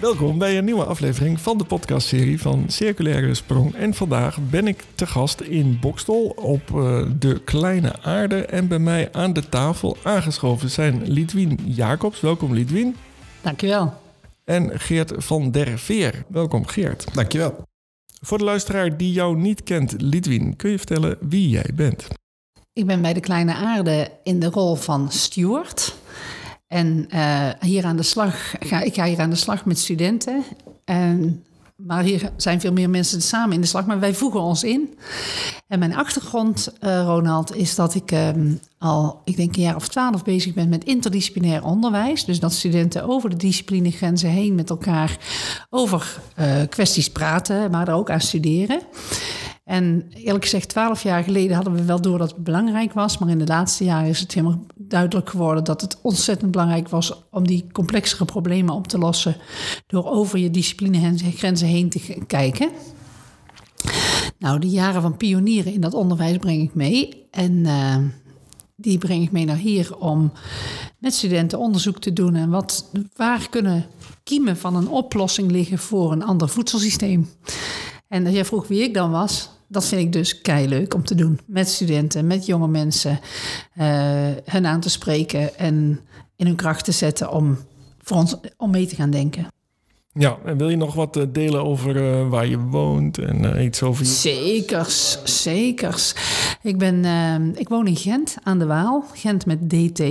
Welkom bij een nieuwe aflevering van de podcastserie van Circulaire Sprong. En vandaag ben ik te gast in Bokstol op uh, de Kleine Aarde. En bij mij aan de tafel aangeschoven zijn Lidwien Jacobs. Welkom Lidwien. Dankjewel. En Geert van der Veer. Welkom Geert. Dankjewel. Voor de luisteraar die jou niet kent, Lidwien, kun je vertellen wie jij bent? Ik ben bij de Kleine Aarde in de rol van steward. En uh, hier aan de slag, ga, ik ga hier aan de slag met studenten. En, maar hier zijn veel meer mensen samen in de slag, maar wij voegen ons in. En mijn achtergrond, uh, Ronald, is dat ik um, al, ik denk een jaar of twaalf bezig ben met interdisciplinair onderwijs. Dus dat studenten over de disciplinegrenzen heen met elkaar over uh, kwesties praten, maar er ook aan studeren. En eerlijk gezegd, twaalf jaar geleden hadden we wel door dat het belangrijk was. Maar in de laatste jaren is het helemaal duidelijk geworden dat het ontzettend belangrijk was om die complexere problemen op te lossen. Door over je disciplinegrenzen heen te kijken. Nou, de jaren van pionieren in dat onderwijs breng ik mee. En uh, die breng ik mee naar hier om met studenten onderzoek te doen. En wat, waar kunnen kiemen van een oplossing liggen voor een ander voedselsysteem? En als jij vroeg wie ik dan was, dat vind ik dus kei leuk om te doen. Met studenten, met jonge mensen. Uh, hen aan te spreken en in hun kracht te zetten om, voor ons, om mee te gaan denken. Ja, en wil je nog wat eh, delen over uh, waar je woont en uh, iets over je... Zekers, zekers. Ik, ben, ik woon in Gent aan de Waal. Gent met DT.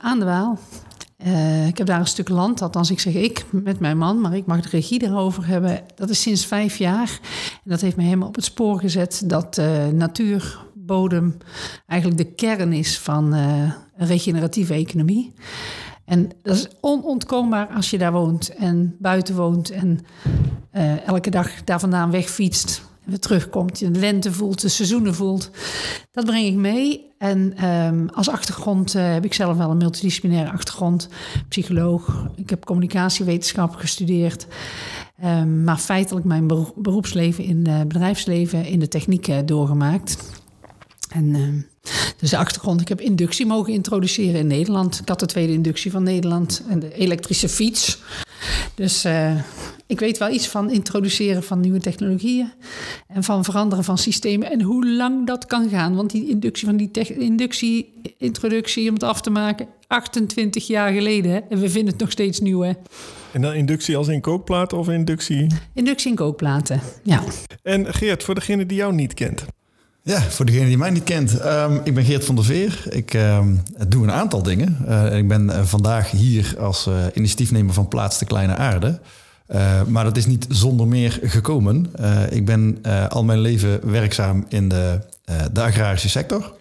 aan de Waal. Uh, ik heb daar een stuk land, althans ik zeg ik met mijn man, maar ik mag de regie erover hebben. Dat is sinds vijf jaar. En dat heeft me helemaal op het spoor gezet dat uh, natuurbodem eigenlijk de kern is van een regeneratieve economie. En dat is onontkoombaar als je daar woont en buiten woont en elke dag daar vandaan wegfietst weer terugkomt, je de lente voelt, de seizoenen voelt. Dat breng ik mee. En um, als achtergrond uh, heb ik zelf wel een multidisciplinaire achtergrond. Psycholoog. Ik heb communicatiewetenschap gestudeerd. Um, maar feitelijk mijn beroepsleven in het bedrijfsleven in de techniek uh, doorgemaakt. En uh, dus de achtergrond, ik heb inductie mogen introduceren in Nederland. Ik had de tweede inductie van Nederland en de elektrische fiets. Dus uh, ik weet wel iets van introduceren van nieuwe technologieën en van veranderen van systemen en hoe lang dat kan gaan. Want die inductie van die inductie-introductie, om het af te maken, 28 jaar geleden. Hè? En we vinden het nog steeds nieuw. Hè? En dan inductie als in kookplaten of inductie? Inductie in kookplaten, ja. En Geert, voor degene die jou niet kent. Ja, voor degene die mij niet kent. Um, ik ben Geert van der Veer. Ik um, doe een aantal dingen. Uh, ik ben uh, vandaag hier als uh, initiatiefnemer van Plaats de Kleine Aarde. Maar dat is niet zonder meer gekomen. Ik ben al mijn leven werkzaam in de, de agrarische sector.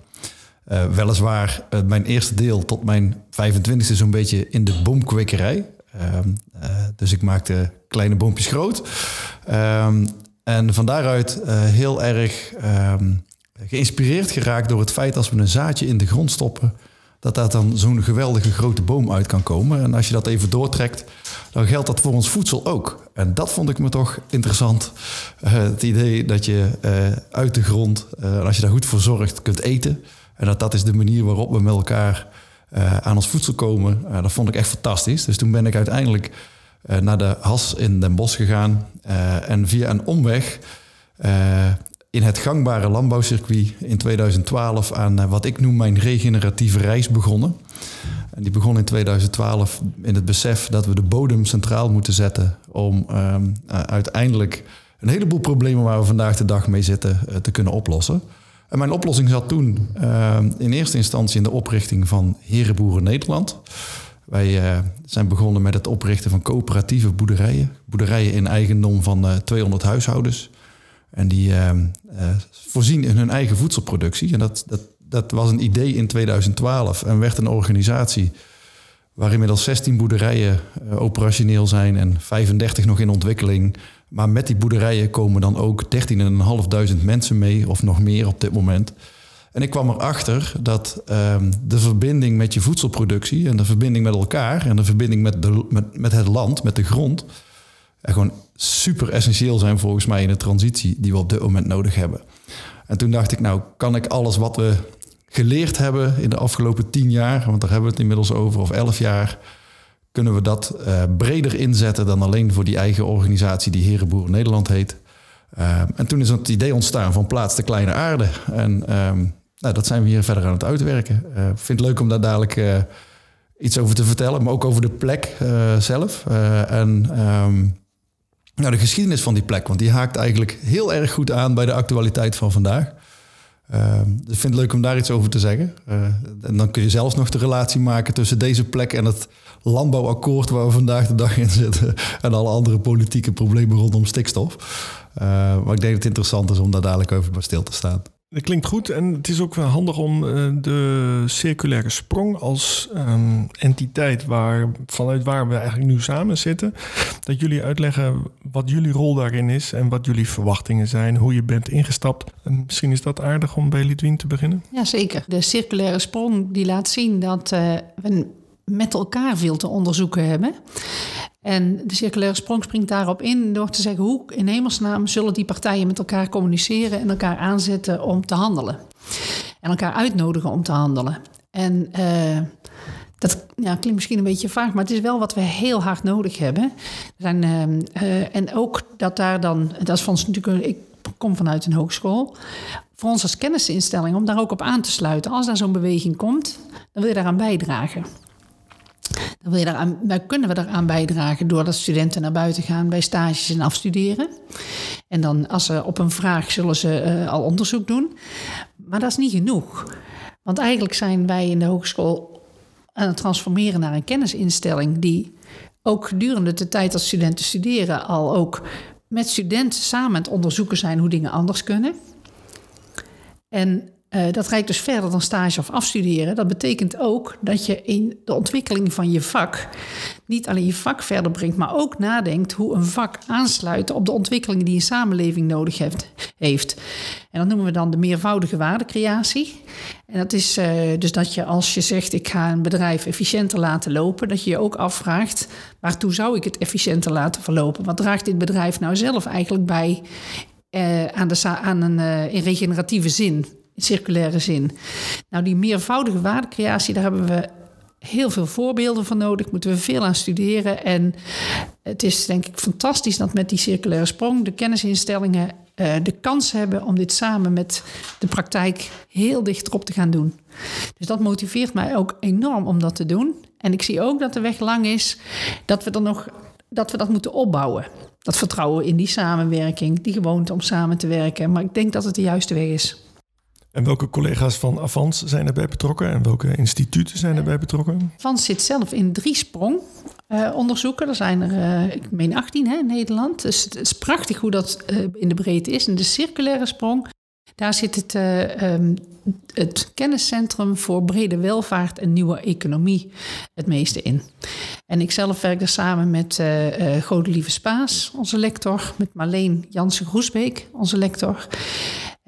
weliswaar mijn eerste deel tot mijn 25e zo'n beetje in de boomkwekerij. Ehm, dus ik maakte kleine boompjes groot. En van daaruit heel erg geïnspireerd geraakt door het feit als we een zaadje in de grond stoppen dat daar dan zo'n geweldige grote boom uit kan komen. En als je dat even doortrekt, dan geldt dat voor ons voedsel ook. En dat vond ik me toch interessant. Uh, het idee dat je uh, uit de grond, uh, als je daar goed voor zorgt, kunt eten. En dat dat is de manier waarop we met elkaar aan ons voedsel komen. dat vond ik echt fantastisch. Dus toen ben ik uiteindelijk naar de Has in Den Bosch gegaan. en via een omweg in het gangbare landbouwcircuit in 2012 aan wat ik noem mijn regeneratieve reis begonnen. En die begon in 2012 in het besef dat we de bodem centraal moeten zetten om um, uiteindelijk een heleboel problemen waar we vandaag de dag mee zitten uh, te kunnen oplossen. En mijn oplossing zat toen uh, in eerste instantie in de oprichting van Herenboeren Nederland. Wij zijn begonnen met het oprichten van coöperatieve boerderijen. Boerderijen in eigendom van 200 huishoudens. En die uh, uh, voorzien in hun eigen voedselproductie. En dat, dat, dat was een idee in 2012 en werd een organisatie waar inmiddels 16 boerderijen uh, operationeel zijn en 35 nog in ontwikkeling. Maar met die boerderijen komen dan ook 13.500 mensen mee, of nog meer op dit moment. En ik kwam erachter dat ehm, de verbinding met je voedselproductie en de verbinding met elkaar en de verbinding met, de, met, met het land, met de grond, gewoon super essentieel zijn volgens mij in de transitie die we op dit moment nodig hebben. En toen dacht ik, nou kan ik alles wat we geleerd hebben in de afgelopen tien jaar, want daar hebben we het inmiddels over, of elf jaar, kunnen we dat uh, breder inzetten dan alleen voor die eigen organisatie die Herenboer Nederland heet. Uh, en toen is het idee ontstaan van plaats de kleine aarde. En um, nou, dat zijn we hier verder aan het uitwerken. Ik uh, vind het leuk om daar dadelijk iets over te vertellen, maar ook over de plek zelf. en um, nou, de geschiedenis van die plek, want die haakt eigenlijk heel erg goed aan bij de actualiteit van vandaag. Dus ik vind het leuk om daar iets over te zeggen. Uh, en dan kun je zelfs nog de relatie maken tussen deze plek en het landbouwakkoord waar we vandaag de dag in zitten. En alle andere politieke problemen rondom stikstof. Uh, maar ik denk dat het interessant is om daar dadelijk over bij stil te staan. Dat klinkt goed en het is ook wel handig om uh, de circulaire sprong als um, entiteit waar, vanuit waar we eigenlijk nu samen zitten, dat jullie uitleggen wat jullie rol daarin is en wat jullie verwachtingen zijn, hoe je bent ingestapt. En misschien is dat aardig om bij Lidwien te beginnen. Jazeker. De circulaire sprong die laat zien dat uh, we met elkaar veel te onderzoeken hebben. En de circulaire sprong springt daarop in door te zeggen hoe in hemelsnaam zullen die partijen met elkaar communiceren en elkaar aanzetten om te handelen. En elkaar uitnodigen om te handelen. En uh, dat ja, klinkt misschien een beetje vaag, maar het is wel wat we heel hard nodig hebben. Er zijn, uh, en ook dat daar dan, dat is van ons natuurlijk, ik kom vanuit een hogeschool. Voor ons als kennisinstelling om daar ook op aan te sluiten. Als daar zo'n beweging komt, dan wil je daaraan bijdragen. Dan kunnen we daaraan bijdragen doordat studenten naar buiten gaan bij stages en afstuderen. En dan als ze op een vraag zullen ze uh, al onderzoek doen. Maar dat is niet genoeg. Want eigenlijk zijn wij in de hogeschool aan het transformeren naar een kennisinstelling die ook gedurende de tijd dat studenten studeren al ook met studenten samen aan het onderzoeken zijn hoe dingen anders kunnen. En uh, dat reikt dus verder dan stage of afstuderen. Dat betekent ook dat je in de ontwikkeling van je vak niet alleen je vak verder brengt, maar ook nadenkt hoe een vak aansluit op de ontwikkelingen die een samenleving nodig heeft. En dat noemen we dan de meervoudige waardecreatie. En dat is uh, dus dat je als je zegt ik ga een bedrijf efficiënter laten lopen, dat je je ook afvraagt waartoe zou ik het efficiënter laten verlopen? Wat draagt dit bedrijf nou zelf eigenlijk bij uh, aan, de, aan een in regeneratieve zin? Circulaire zin. Nou, die meervoudige waardecreatie, daar hebben we heel veel voorbeelden van nodig. Moeten we veel aan studeren. En het is denk ik fantastisch dat met die circulaire sprong de kennisinstellingen uh, de kans hebben om dit samen met de praktijk heel dicht erop te gaan doen. Dus dat motiveert mij ook enorm om dat te doen. En ik zie ook dat de weg lang is dat we dan nog dat we dat moeten opbouwen. Dat vertrouwen in die samenwerking, die gewoonte om samen te werken. Maar ik denk dat het de juiste weg is. En welke collega's van Avans zijn erbij betrokken en welke instituten zijn erbij betrokken? Avans zit zelf in drie sprong uh, onderzoeken. Er zijn er, uh, ik meen 18 hè, in Nederland. Dus het is prachtig hoe dat uh, in de breedte is. En de circulaire sprong, daar zit het, um, het kenniscentrum voor brede welvaart en nieuwe economie het meeste in. En ik zelf werk er samen met uh, Godelieve Spaas, onze lector, met Marleen Jansen-Groesbeek, onze lector.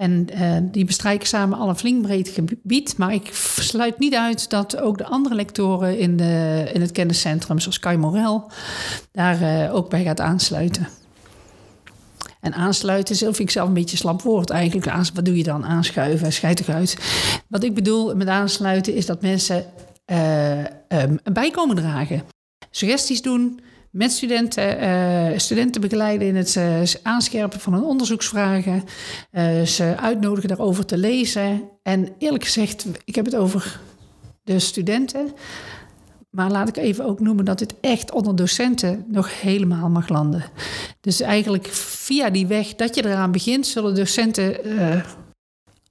En uh, die bestrijken samen al een flink breed gebied. Maar ik sluit niet uit dat ook de andere lectoren in, de, in het kenniscentrum, zoals Kai Morel, daar uh, ook bij gaat aansluiten. En aansluiten vind ik zelf een beetje een slap woord eigenlijk. Wat doe je dan? Aanschuiven, toch uit. Wat ik bedoel met aansluiten is dat mensen uh, um, bij komen dragen. Suggesties doen, met studenten, uh, studenten begeleiden in het uh, aanscherpen van hun onderzoeksvragen, uh, ze uitnodigen daarover te lezen. En eerlijk gezegd, ik heb het over de studenten, maar laat ik even ook noemen dat dit echt onder docenten nog helemaal mag landen. Dus eigenlijk via die weg dat je eraan begint, zullen docenten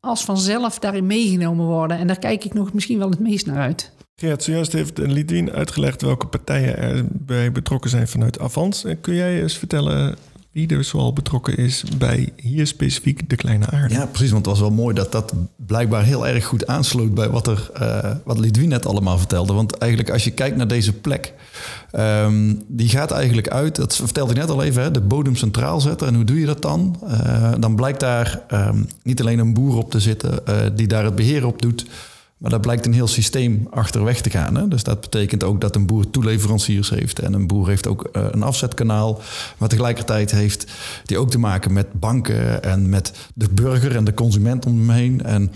als vanzelf daarin meegenomen worden. En daar kijk ik nog misschien wel het meest naar uit. Gerard, zojuist heeft Lidwien uitgelegd welke partijen erbij betrokken zijn vanuit Avans. Kun jij eens vertellen wie er zoal betrokken is bij hier specifiek de kleine aarde? Ja, precies. Want het was wel mooi dat dat blijkbaar heel erg goed aansloot bij wat, er, uh, wat Lidwien net allemaal vertelde. Want eigenlijk als je kijkt naar deze plek, um, die gaat eigenlijk uit, dat vertelde ik net al even, hè, de bodem centraal zetten. En hoe doe je dat dan? Uh, dan blijkt daar um, niet alleen een boer op te zitten die daar het beheer op doet... Maar daar blijkt een heel systeem achterweg te gaan. Hè? Dus dat betekent ook dat een boer toeleveranciers heeft. En een boer heeft ook uh, een afzetkanaal. Maar tegelijkertijd heeft die ook te maken met banken en met de burger en de consument om hem heen. En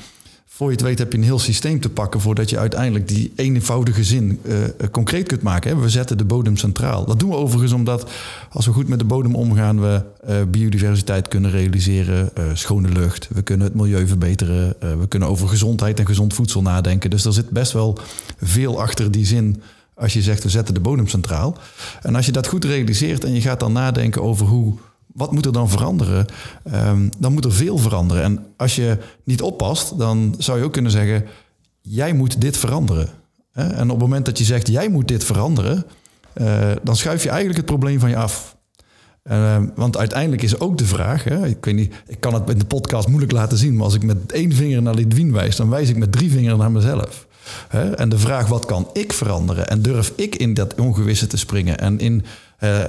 voor je het weet heb je een heel systeem te pakken voordat je uiteindelijk die eenvoudige zin uh, concreet kunt maken. We zetten de bodem centraal. Dat doen we overigens omdat als we goed met de bodem omgaan, we uh, biodiversiteit kunnen realiseren, schone lucht, we kunnen het milieu verbeteren, we kunnen over gezondheid en gezond voedsel nadenken. Dus er zit best wel veel achter die zin als je zegt we zetten de bodem centraal. En als je dat goed realiseert en je gaat dan nadenken over hoe wat moet er dan veranderen? Um, dan moet er veel veranderen. En als je niet oppast, dan zou je ook kunnen zeggen: jij moet dit veranderen. En op het moment dat je zegt: jij moet dit veranderen, uh, dan schuif je eigenlijk het probleem van je af. Uh, want uiteindelijk is ook de vraag, hè, ik, weet niet, ik kan het in de podcast moeilijk laten zien, maar als ik met één vinger naar Lidwien wijs, dan wijs ik met drie vingers naar mezelf. En de vraag, wat kan ik veranderen? En durf ik in dat ongewisse te springen? En in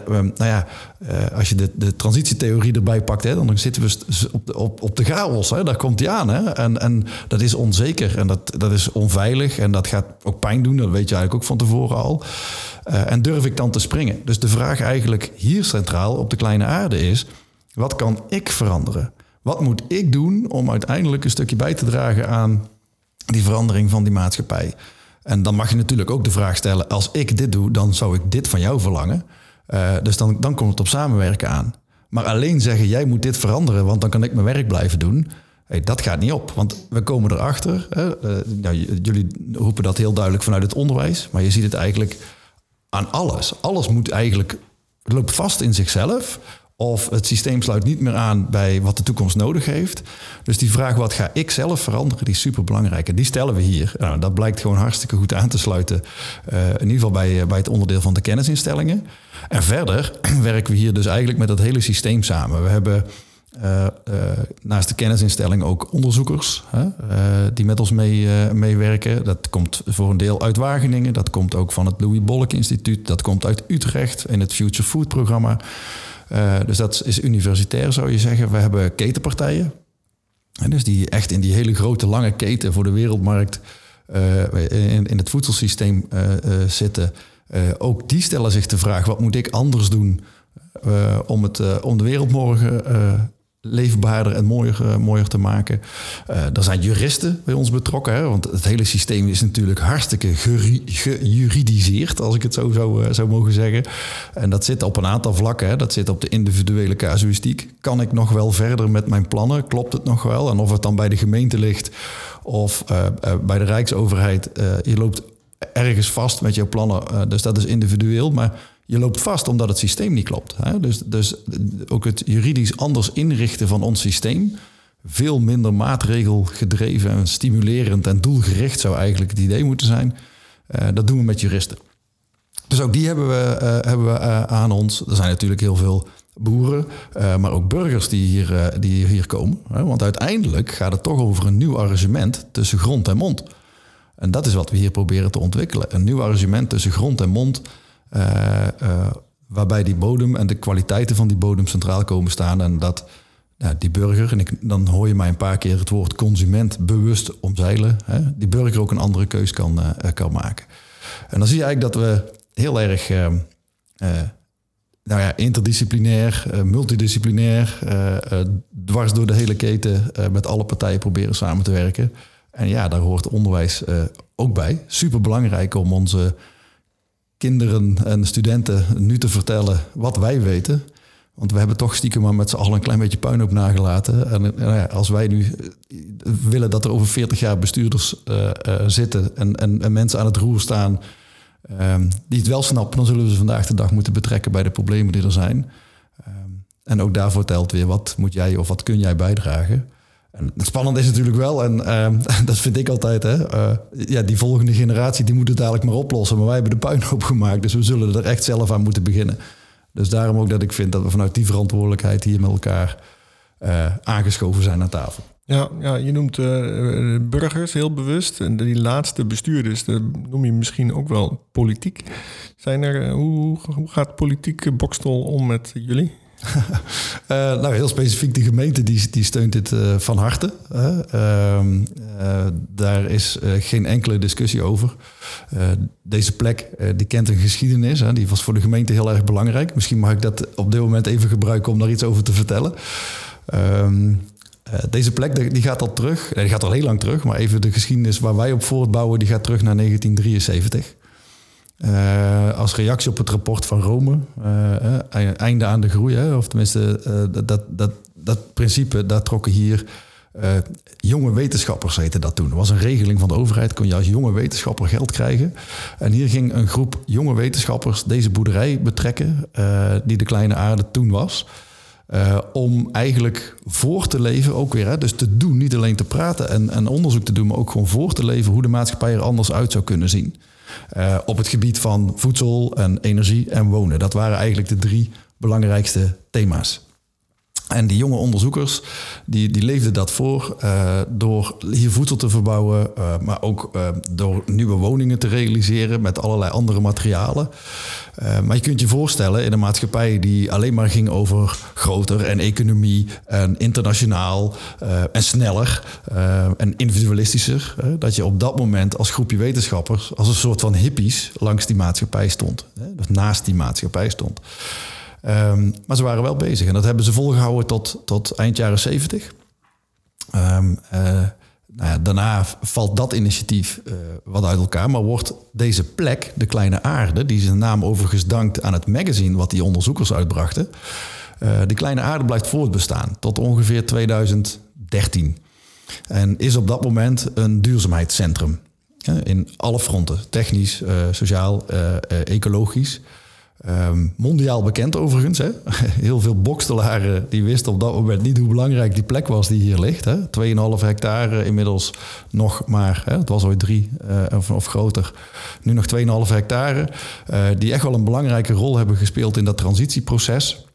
nou ja, uh, als je de, de transitietheorie erbij pakt, hè, dan zitten we op de, op, op de chaos. Hè, daar komt hij aan. Hè, en, en dat is onzeker en dat, dat is onveilig en dat gaat ook pijn doen. Dat weet je eigenlijk ook van tevoren al. Uh, en durf ik dan te springen? Dus de vraag eigenlijk hier centraal op de kleine aarde is: wat kan ik veranderen? Wat moet ik doen om uiteindelijk een stukje bij te dragen aan die verandering van die maatschappij? En dan mag je natuurlijk ook de vraag stellen: als ik dit doe, dan zou ik dit van jou verlangen. Uh, dus dan, dan komt het op samenwerken aan. Maar alleen zeggen, jij moet dit veranderen, want dan kan ik mijn werk blijven doen. Hey, dat gaat niet op, want we komen erachter. Hè, uh, nou, jullie roepen dat heel duidelijk vanuit het onderwijs, maar je ziet het eigenlijk aan alles. Alles moet eigenlijk, loopt vast in zichzelf. Of het systeem sluit niet meer aan bij wat de toekomst nodig heeft. Dus die vraag, wat ga ik zelf veranderen, die is super belangrijk. En die stellen we hier. Nou, dat blijkt gewoon hartstikke goed aan te sluiten. Uh, in ieder geval bij, bij het onderdeel van de kennisinstellingen. En verder werken we hier dus eigenlijk met dat hele systeem samen. We hebben uh, naast de kennisinstelling ook onderzoekers hè, die met ons mee, meewerken. Dat komt voor een deel uit Wageningen, dat komt ook van het Louis Bolk Instituut, dat komt uit Utrecht in het Future Food programma. Dus dat is universitair zou je zeggen. We hebben ketenpartijen, en dus die echt in die hele grote lange keten voor de wereldmarkt in, in het voedselsysteem zitten. Uh, ook die stellen zich de vraag: wat moet ik anders doen om, het, om de wereld morgen leefbaarder en mooier, mooier te maken? er zijn juristen bij ons betrokken, hè, want het hele systeem is natuurlijk hartstikke gejuridiseerd, als ik het zo zou, zou mogen zeggen. En dat zit op een aantal vlakken. Hè. Dat zit op de individuele casuïstiek. Kan ik nog wel verder met mijn plannen? Klopt het nog wel? En of het dan bij de gemeente ligt of bij de Rijksoverheid, je loopt ergens vast met jouw plannen. Uh, dus dat is individueel. Maar je loopt vast omdat het systeem niet klopt. Hè? Dus, dus ook het juridisch anders inrichten van ons systeem. Veel minder maatregelgedreven en stimulerend en doelgericht zou eigenlijk het idee moeten zijn. Uh, dat doen we met juristen. Dus ook die hebben we, uh, hebben we aan ons. Er zijn natuurlijk heel veel boeren, maar ook burgers die hier, die hier komen. Hè? Want uiteindelijk gaat het toch over een nieuw arrangement tussen grond en mond. En dat is wat we hier proberen te ontwikkelen. Een nieuw argument tussen grond en mond, waarbij die bodem en de kwaliteiten van die bodem centraal komen staan. En dat nou, die burger, en ik, dan hoor je mij een paar keer het woord consument bewust omzeilen, hè, die burger ook een andere keus kan, uh, kan maken. En dan zie je eigenlijk dat we heel erg nou ja, interdisciplinair, multidisciplinair, dwars door de hele keten met alle partijen proberen samen te werken. En ja, daar hoort onderwijs ook bij. Super belangrijk om onze kinderen en studenten nu te vertellen wat wij weten. Want we hebben toch stiekem maar met z'n allen een klein beetje puinhoop nagelaten. En, en ja, als wij nu eh, willen dat er over 40 jaar bestuurders uh, zitten en, en, en, mensen aan het roer staan um, die het wel snappen, dan zullen we ze vandaag de dag moeten betrekken bij de problemen die er zijn. Um, en ook daarvoor telt weer wat moet jij of wat kun jij bijdragen. Het spannend is natuurlijk wel, en uh, dat vind ik altijd, hè, uh, ja, die volgende generatie die moet het dadelijk maar oplossen. Maar wij hebben de puinhoop gemaakt, dus we zullen er echt zelf aan moeten beginnen. Dus daarom ook dat ik vind dat we vanuit die verantwoordelijkheid hier met elkaar uh, aangeschoven zijn aan tafel. Ja, ja je noemt uh, burgers heel bewust. En die laatste bestuurders, dat noem je misschien ook wel politiek. Zijn er, hoe, hoe gaat politiek Bokstol om met jullie? Uh, nou, heel specifiek de gemeente die, die steunt dit uh, van harte. Uh, daar is geen enkele discussie over. deze plek die kent een geschiedenis. Hè, die was voor de gemeente heel erg belangrijk. Misschien mag ik dat op dit moment even gebruiken om daar iets over te vertellen. Ehm, deze plek die gaat al terug, die gaat al heel lang terug, maar even de geschiedenis waar wij op voortbouwen, die gaat terug naar 1973. Als reactie op het rapport van Rome, einde aan de groei, hè, of tenminste dat, dat, dat principe, daar trokken hier jonge wetenschappers heette dat toen. Er was een regeling van de overheid, kon je als jonge wetenschapper geld krijgen. En hier ging een groep jonge wetenschappers deze boerderij betrekken, die de kleine aarde toen was. Om eigenlijk voor te leven, ook weer, hè, dus te doen, niet alleen te praten en, en, onderzoek te doen, maar ook gewoon voor te leven hoe de maatschappij er anders uit zou kunnen zien. Op het gebied van voedsel en energie en wonen. Dat waren eigenlijk de drie belangrijkste thema's. En die jonge onderzoekers, die, die leefden dat voor uh, door hier voedsel te verbouwen, uh, maar ook door nieuwe woningen te realiseren met allerlei andere materialen. Maar je kunt je voorstellen in een maatschappij die alleen maar ging over groter en economie en internationaal en sneller en individualistischer, dat je op dat moment als groepje wetenschappers als een soort van hippies langs die maatschappij stond, dus naast die maatschappij stond. Um, maar ze waren wel bezig en dat hebben ze volgehouden tot, tot eind jaren zeventig. Um, nou ja, daarna valt dat initiatief uh, wat uit elkaar, maar wordt deze plek, de kleine aarde, die zijn naam overigens dankt aan het magazine wat die onderzoekers uitbrachten, uh, de kleine aarde blijft voortbestaan tot ongeveer 2013. En is op dat moment een duurzaamheidscentrum. In alle fronten, technisch, sociaal, ecologisch. Um, mondiaal bekend overigens. Hè? Heel veel bokstelaren die wisten op dat moment niet hoe belangrijk die plek was die hier ligt. 2,5 hectare inmiddels nog maar, hè? het was ooit drie uh, of, of, groter. Nu nog 2,5 hectare. Uh, die echt wel een belangrijke rol hebben gespeeld in dat transitieproces.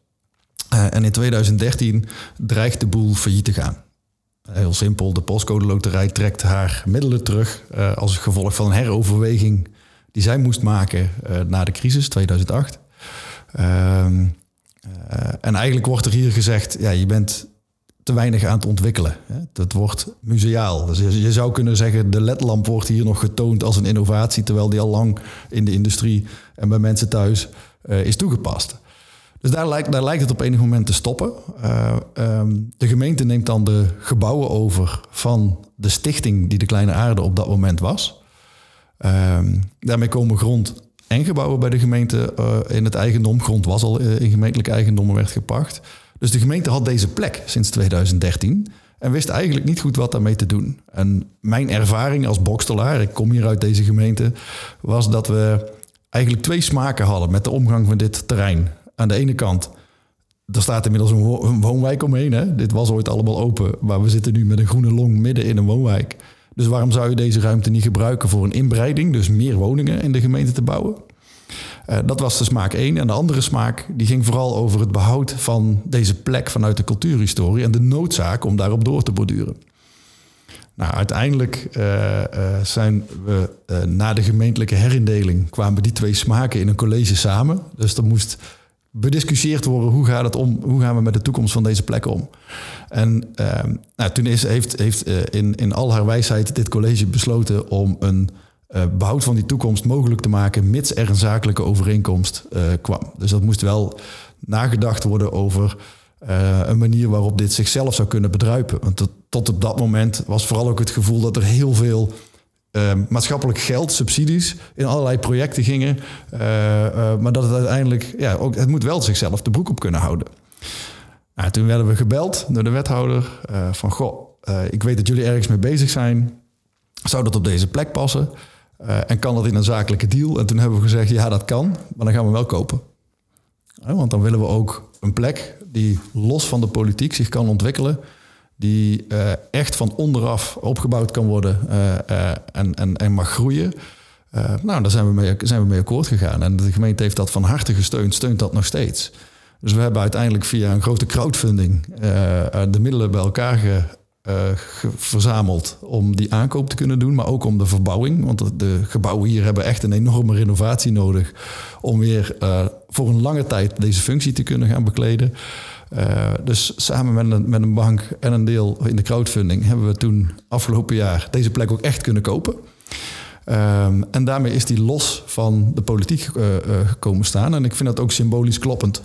En in 2013 dreigt de boel failliet te gaan. Heel simpel, de postcode loterij trekt haar middelen terug als gevolg van een heroverweging die zij moest maken uh, na de crisis 2008. Uh, uh, en eigenlijk wordt er hier gezegd, ja, je bent te weinig aan het ontwikkelen. Dat wordt museaal. Dus je, zou kunnen zeggen, de ledlamp wordt hier nog getoond als een innovatie, terwijl die al lang in de industrie en bij mensen thuis uh, is toegepast. Dus daar lijkt, daar lijkt het op enig moment te stoppen. Um, de gemeente neemt dan de gebouwen over van de stichting die de Kleine Aarde op dat moment was. Um, daarmee komen grond en gebouwen bij de gemeente uh, in het eigendom. Grond was al uh, in gemeentelijk eigendom en werd gepacht. Dus de gemeente had deze plek sinds 2013 en wist eigenlijk niet goed wat daarmee te doen. En mijn ervaring als bokstelaar, ik kom hier uit deze gemeente, was dat we eigenlijk twee smaken hadden met de omgang van dit terrein. Aan de ene kant, er staat inmiddels een, woonwijk omheen. Dit was ooit allemaal open, maar we zitten nu met een groene long midden in een woonwijk. Dus waarom zou je deze ruimte niet gebruiken voor een inbreiding, dus meer woningen in de gemeente te bouwen? Uh, dat was de smaak 1. En de andere smaak die ging vooral over het behoud van deze plek vanuit de cultuurhistorie en de noodzaak om daarop door te borduren. Nou, uiteindelijk uh, zijn we na de gemeentelijke herindeling kwamen die twee smaken in een college samen. Dus er moest bediscussieerd worden hoe, gaat het om, hoe gaan we met de toekomst van deze plek om. En uh, nou, toen is, heeft, heeft uh, in, in al haar wijsheid dit college besloten om een uh, behoud van die toekomst mogelijk te maken, mits er een zakelijke overeenkomst uh, kwam. Dus dat moest wel nagedacht worden over een manier waarop dit zichzelf zou kunnen bedruipen. Want tot, op dat moment was vooral ook het gevoel dat er heel veel uh, maatschappelijk geld, subsidies in allerlei projecten gingen. Maar dat het uiteindelijk, ja, ook, het moet wel zichzelf de broek op kunnen houden. Nou, toen werden we gebeld door de wethouder van, goh, ik weet dat jullie ergens mee bezig zijn. Zou dat op deze plek passen? en kan dat in een zakelijke deal? En toen hebben we gezegd, ja, dat kan, maar dan gaan we wel kopen. want dan willen we ook een plek die los van de politiek zich kan ontwikkelen die echt van onderaf opgebouwd kan worden en, en, en mag groeien. nou, daar zijn we, mee, zijn we mee akkoord gegaan. En de gemeente heeft dat van harte gesteund, steunt dat nog steeds. Dus we hebben uiteindelijk via een grote crowdfunding de middelen bij elkaar ge, verzameld om die aankoop te kunnen doen, maar ook om de verbouwing. Want de, gebouwen hier hebben echt een enorme renovatie nodig om weer voor een lange tijd deze functie te kunnen gaan bekleden. Dus samen met een, met een bank en een deel in de crowdfunding hebben we toen afgelopen jaar deze plek ook echt kunnen kopen. Um, en daarmee is die los van de politiek gekomen staan. En ik vind dat ook symbolisch kloppend.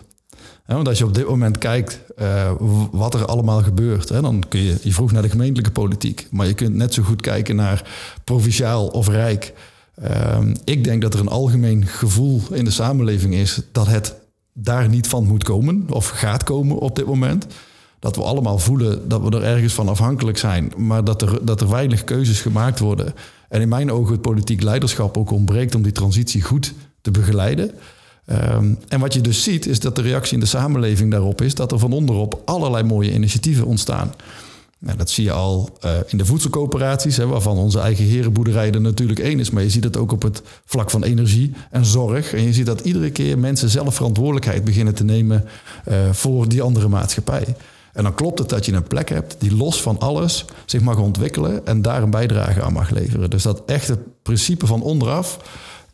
Want als je op dit moment kijkt uh, wat er allemaal gebeurt, hè, dan kun je, je vroeg naar de gemeentelijke politiek, maar je kunt net zo goed kijken naar provinciaal of rijk. Ehm, ik denk dat er een algemeen gevoel in de samenleving is dat het daar niet van moet komen of gaat komen op dit moment. Dat we allemaal voelen dat we er ergens van afhankelijk zijn, maar dat er, dat er weinig keuzes gemaakt worden. En in mijn ogen het politiek leiderschap ook ontbreekt om die transitie goed te begeleiden. Ehm, en wat je dus ziet, is dat de reactie in de samenleving daarop is dat er van onderop allerlei mooie initiatieven ontstaan. Nou, dat zie je al uh, in de voedselcoöperaties, hè, waarvan onze eigen herenboerderij er natuurlijk één is. Maar je ziet het ook op het vlak van energie en zorg. En je ziet dat iedere keer mensen zelf verantwoordelijkheid beginnen te nemen uh, voor die andere maatschappij. En dan klopt het dat je een plek hebt die los van alles zich mag ontwikkelen en daar een bijdrage aan mag leveren. Dus dat echte principe van onderaf,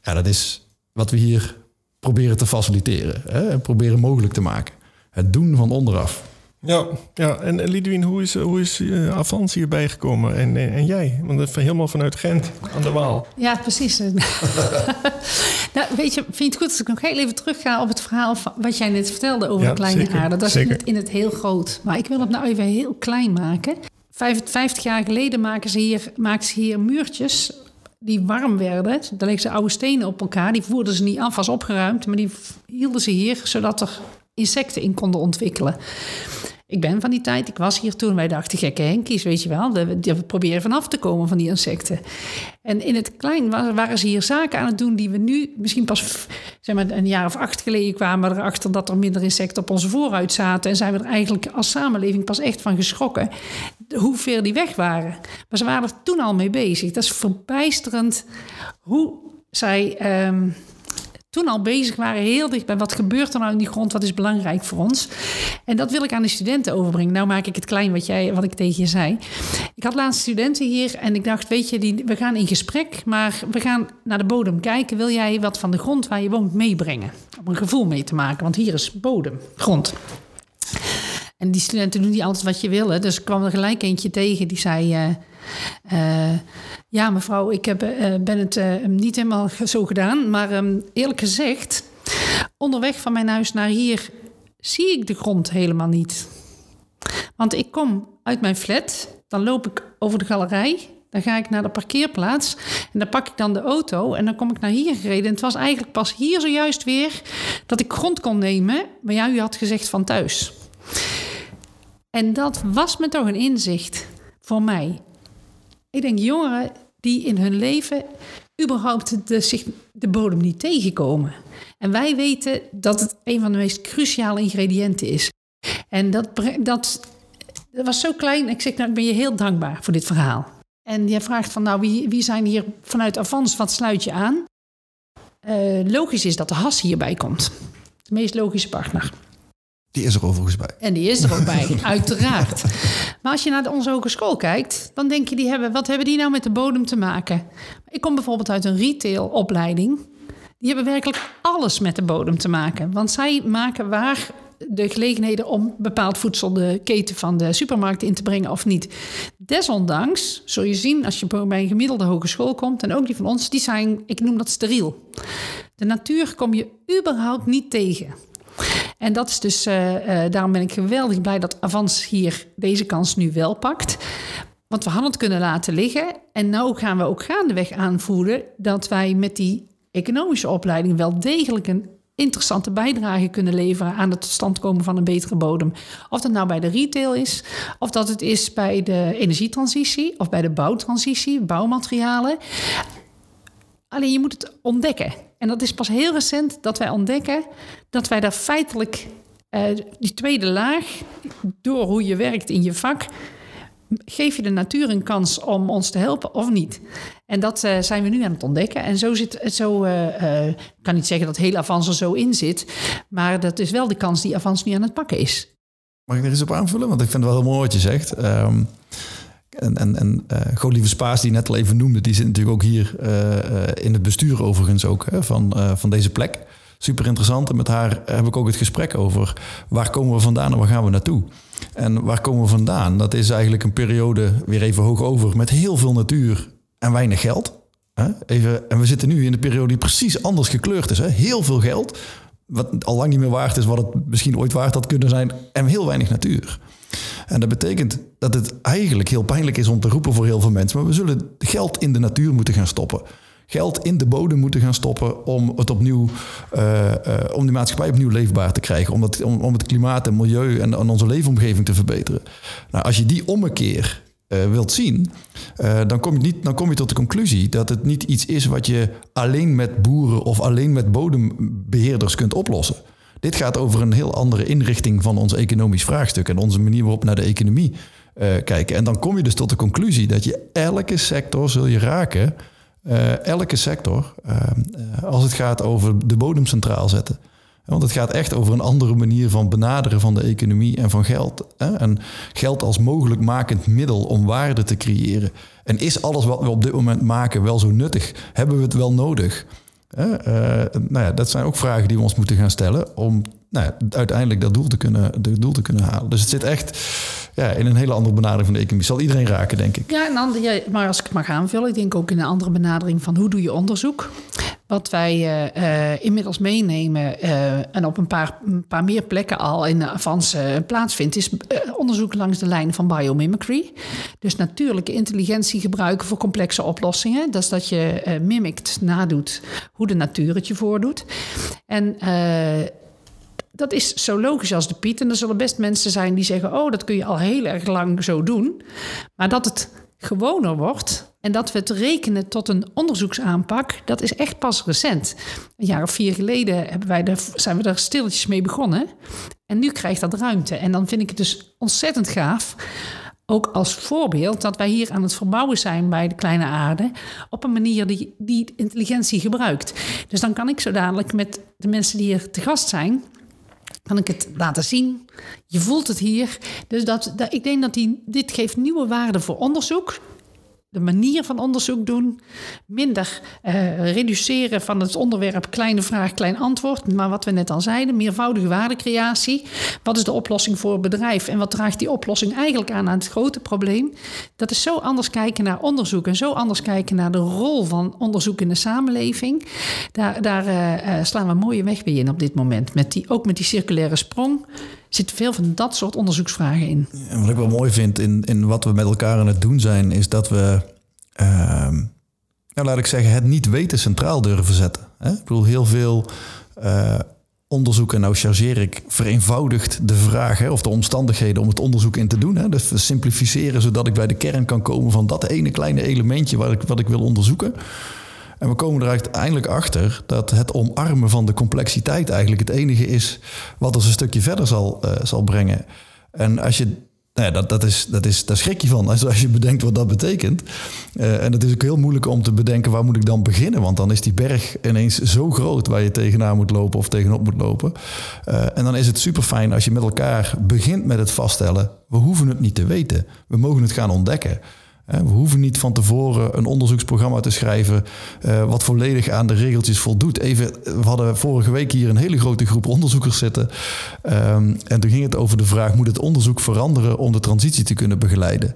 ja, dat is wat we hier proberen te faciliteren hè, en proberen mogelijk te maken. Het doen van onderaf. Ja, ja. en Lidwien, hoe is, hoe is uh, Avans hierbij gekomen? En, en, en, jij? Want dat helemaal vanuit Gent aan de Waal. Ja, precies. nou, weet je, vind je het goed als ik nog heel even terug ga op het verhaal van wat jij net vertelde over ja, kleine zeker, aarde? Dat is in het, in het, heel groot. Maar ik wil het nou even heel klein maken. 50 jaar geleden maken ze hier, maakten ze hier muurtjes die warm werden. Daar legden ze oude stenen op elkaar. Die voerden ze niet af als opgeruimd, maar die hielden ze hier zodat er insecten in konden ontwikkelen. Ik ben van die tijd, ik was hier toen, wij dachten gekke henkies, weet je wel. We proberen vanaf te komen van die insecten. En in het klein waren ze hier zaken aan het doen die we nu misschien pas zeg maar, een jaar of acht geleden kwamen erachter dat er minder insecten op onze vooruit zaten. En zijn we er eigenlijk als samenleving pas echt van geschrokken hoe ver die weg waren. Maar ze waren er toen al mee bezig. Dat is verbijsterend hoe zij. Ehm, toen al bezig waren, heel dicht bij wat gebeurt er nou in die grond, wat is belangrijk voor ons. En dat wil ik aan de studenten overbrengen. Nou maak ik het klein wat, jij, wat ik tegen je zei. Ik had laatst studenten hier en ik dacht, weet je, die, we gaan in gesprek, maar we gaan naar de bodem kijken. Wil jij wat van de grond waar je woont meebrengen? Om een gevoel mee te maken, want hier is bodem, grond. En die studenten doen niet altijd wat je wil. Hè? Dus ik kwam er gelijk eentje tegen die zei... Uh, uh, ja, mevrouw, ik heb, uh, ben het niet helemaal zo gedaan. Maar um, eerlijk gezegd, onderweg van mijn huis naar hier zie ik de grond helemaal niet. Want ik kom uit mijn flat, dan loop ik over de galerij... Dan ga ik naar de parkeerplaats en dan pak ik dan de auto en dan kom ik naar hier gereden. En het was eigenlijk pas hier zojuist weer dat ik grond kon nemen. Maar ja, u had gezegd van thuis. En dat was me toch een inzicht voor mij. Ik denk jongeren die in hun leven überhaupt de, zich de bodem niet tegenkomen. En wij weten dat het een van de meest cruciale ingrediënten is. En dat, dat, was zo klein. Ik zeg, nou, ik ben je heel dankbaar voor dit verhaal. En jij vraagt van, nou, wie, wie zijn hier vanuit Avans, wat sluit je aan? Uh, logisch is dat de HAS hierbij komt. De meest logische partner. Die is er overigens bij. En die is er ook bij, uiteraard. Maar als je naar onze hogeschool kijkt, dan denk je, die hebben, wat hebben die nou met de bodem te maken? Ik kom bijvoorbeeld uit een retailopleiding. Die hebben werkelijk alles met de bodem te maken. Want zij maken waar de gelegenheden om bepaald voedsel de keten van de supermarkt in te brengen of niet. Desondanks zul je zien als je bij een gemiddelde hogeschool komt, en ook die van ons, die zijn, ik noem dat steriel. De natuur kom je überhaupt niet tegen. En dat is dus, uh, daarom ben ik geweldig blij dat Avans hier deze kans nu wel pakt. Want we hadden het kunnen laten liggen. En nu gaan we ook gaandeweg aanvoelen dat wij met die economische opleiding wel degelijk een interessante bijdrage kunnen leveren aan het stand komen van een betere bodem. Of dat nou bij de retail is, of dat het is bij de energietransitie of bij de bouwtransitie, bouwmaterialen. Alleen je moet het ontdekken. En dat is pas heel recent dat wij ontdekken dat wij daar feitelijk uh, die tweede laag, door hoe je werkt in je vak, geef je de natuur een kans om ons te helpen of niet? En dat uh, zijn we nu aan het ontdekken. En zo zit zo. Uh, kan niet zeggen dat heel Avans er zo in zit, maar dat is wel de kans die Avans nu aan het pakken is. Mag ik er eens op aanvullen? Want ik vind het wel heel mooi wat je zegt. Um, en, en, en uh, Golieve Spaas, die net al even noemde, die zit natuurlijk ook hier uh, in het bestuur overigens ook hè, van, van deze plek. Super interessant. En met haar heb ik ook het gesprek over waar komen we vandaan en waar gaan we naartoe. En waar komen we vandaan? Dat is eigenlijk een periode, weer even hoog over, met heel veel natuur en weinig geld. Hè? Even, en we zitten nu in een periode die precies anders gekleurd is. Hè? Heel veel geld, wat al lang niet meer waard is wat het misschien ooit waard had kunnen zijn. En heel weinig natuur. En dat betekent dat het eigenlijk heel pijnlijk is om te roepen voor heel veel mensen. Maar we zullen geld in de natuur moeten gaan stoppen. Geld in de bodem moeten gaan stoppen om het opnieuw, uh, uh, om die maatschappij opnieuw leefbaar te krijgen. Om, dat, om, om het klimaat en milieu en, en, onze leefomgeving te verbeteren. Nou, als je die ommekeer uh, wilt zien, dan, kom je niet, dan kom je tot de conclusie dat het niet iets is wat je alleen met boeren of alleen met bodembeheerders kunt oplossen. Dit gaat over een heel andere inrichting van ons economisch vraagstuk en onze manier waarop naar de economie uh, kijken. En dan kom je dus tot de conclusie dat je elke sector zul je raken, uh, elke sector, uh, als het gaat over de bodem centraal zetten. Want het gaat echt over een andere manier van benaderen van de economie en van geld. En geld als mogelijk makend middel om waarde te creëren. En is alles wat we op dit moment maken wel zo nuttig? Hebben we het wel nodig? Uh, nou ja, dat zijn ook vragen die we ons moeten gaan stellen om nou ja, uiteindelijk dat doel te, kunnen, dat doel te kunnen halen. Dus het zit echt ja, in een hele andere benadering van de economie. Zal iedereen raken, denk ik. Ja, en dan, ja, maar als ik het mag aanvullen, ik denk ook in een andere benadering van hoe doe je onderzoek. Wat wij uh, uh, inmiddels meenemen uh, en op een paar, paar meer plekken al in Avans plaatsvindt, is onderzoek langs de lijn van biomimicry. Dus natuurlijke intelligentie gebruiken voor complexe oplossingen. Dat is dat je mimikt, nadoet hoe de natuur het je voordoet. En dat is zo logisch als de Piet. En er zullen best mensen zijn die zeggen: Oh, dat kun je al heel erg lang zo doen. Maar dat het gewoner wordt en dat we het rekenen tot een onderzoeksaanpak, dat is echt pas recent. Een jaar of vier geleden hebben wij er, zijn we er stilletjes mee begonnen. En nu krijgt dat ruimte. En dan vind ik het dus ontzettend gaaf. Ook als voorbeeld dat wij hier aan het verbouwen zijn bij de kleine aarde. op een manier die, die intelligentie gebruikt. Dus dan kan ik zo dadelijk met de mensen die hier te gast zijn kan ik het laten zien. Je voelt het hier. Dus dat, dat ik denk dat die, dit geeft nieuwe waarde voor onderzoek de manier van onderzoek doen. Minder uh, reduceren van het onderwerp kleine vraag, klein antwoord. Maar wat we net al zeiden, meervoudige waardecreatie. Wat is de oplossing voor het bedrijf? En wat draagt die oplossing eigenlijk aan aan het grote probleem? Dat is zo anders kijken naar onderzoek en zo anders kijken naar de rol van onderzoek in de samenleving. Daar, daar uh, slaan we een mooie weg weer in op dit moment. Met die, ook met die circulaire sprong zit veel van dat soort onderzoeksvragen in. En wat ik wel mooi vind in, in wat we met elkaar aan het doen zijn, is dat we, uh, nou laat ik zeggen, het niet weten centraal durven zetten. Hè? Ik bedoel, heel veel uh, onderzoeken, nou chargeer ik, vereenvoudigt de vraag hè, of de omstandigheden om het onderzoek in te doen. Hè? Dus simplificeren zodat ik bij de kern kan komen van dat ene kleine elementje wat ik, wat ik wil onderzoeken. En we komen er uiteindelijk achter dat het omarmen van de complexiteit eigenlijk het enige is wat ons een stukje verder zal, uh, zal brengen. En als je nou ja, dat, dat, is, dat is, daar schrik je van als, als je bedenkt wat dat betekent. Uh, en het is ook heel moeilijk om te bedenken waar moet ik dan beginnen. Want dan is die berg ineens zo groot waar je tegenaan moet lopen of tegenop moet lopen. Uh, en dan is het super fijn als je met elkaar begint met het vaststellen. We hoeven het niet te weten. We mogen het gaan ontdekken. We hoeven niet van tevoren een onderzoeksprogramma te schrijven uh, wat volledig aan de regeltjes voldoet. Even, we hadden vorige week hier een hele grote groep onderzoekers zitten. Um, en toen ging het over de vraag: moet het onderzoek veranderen om de transitie te kunnen begeleiden?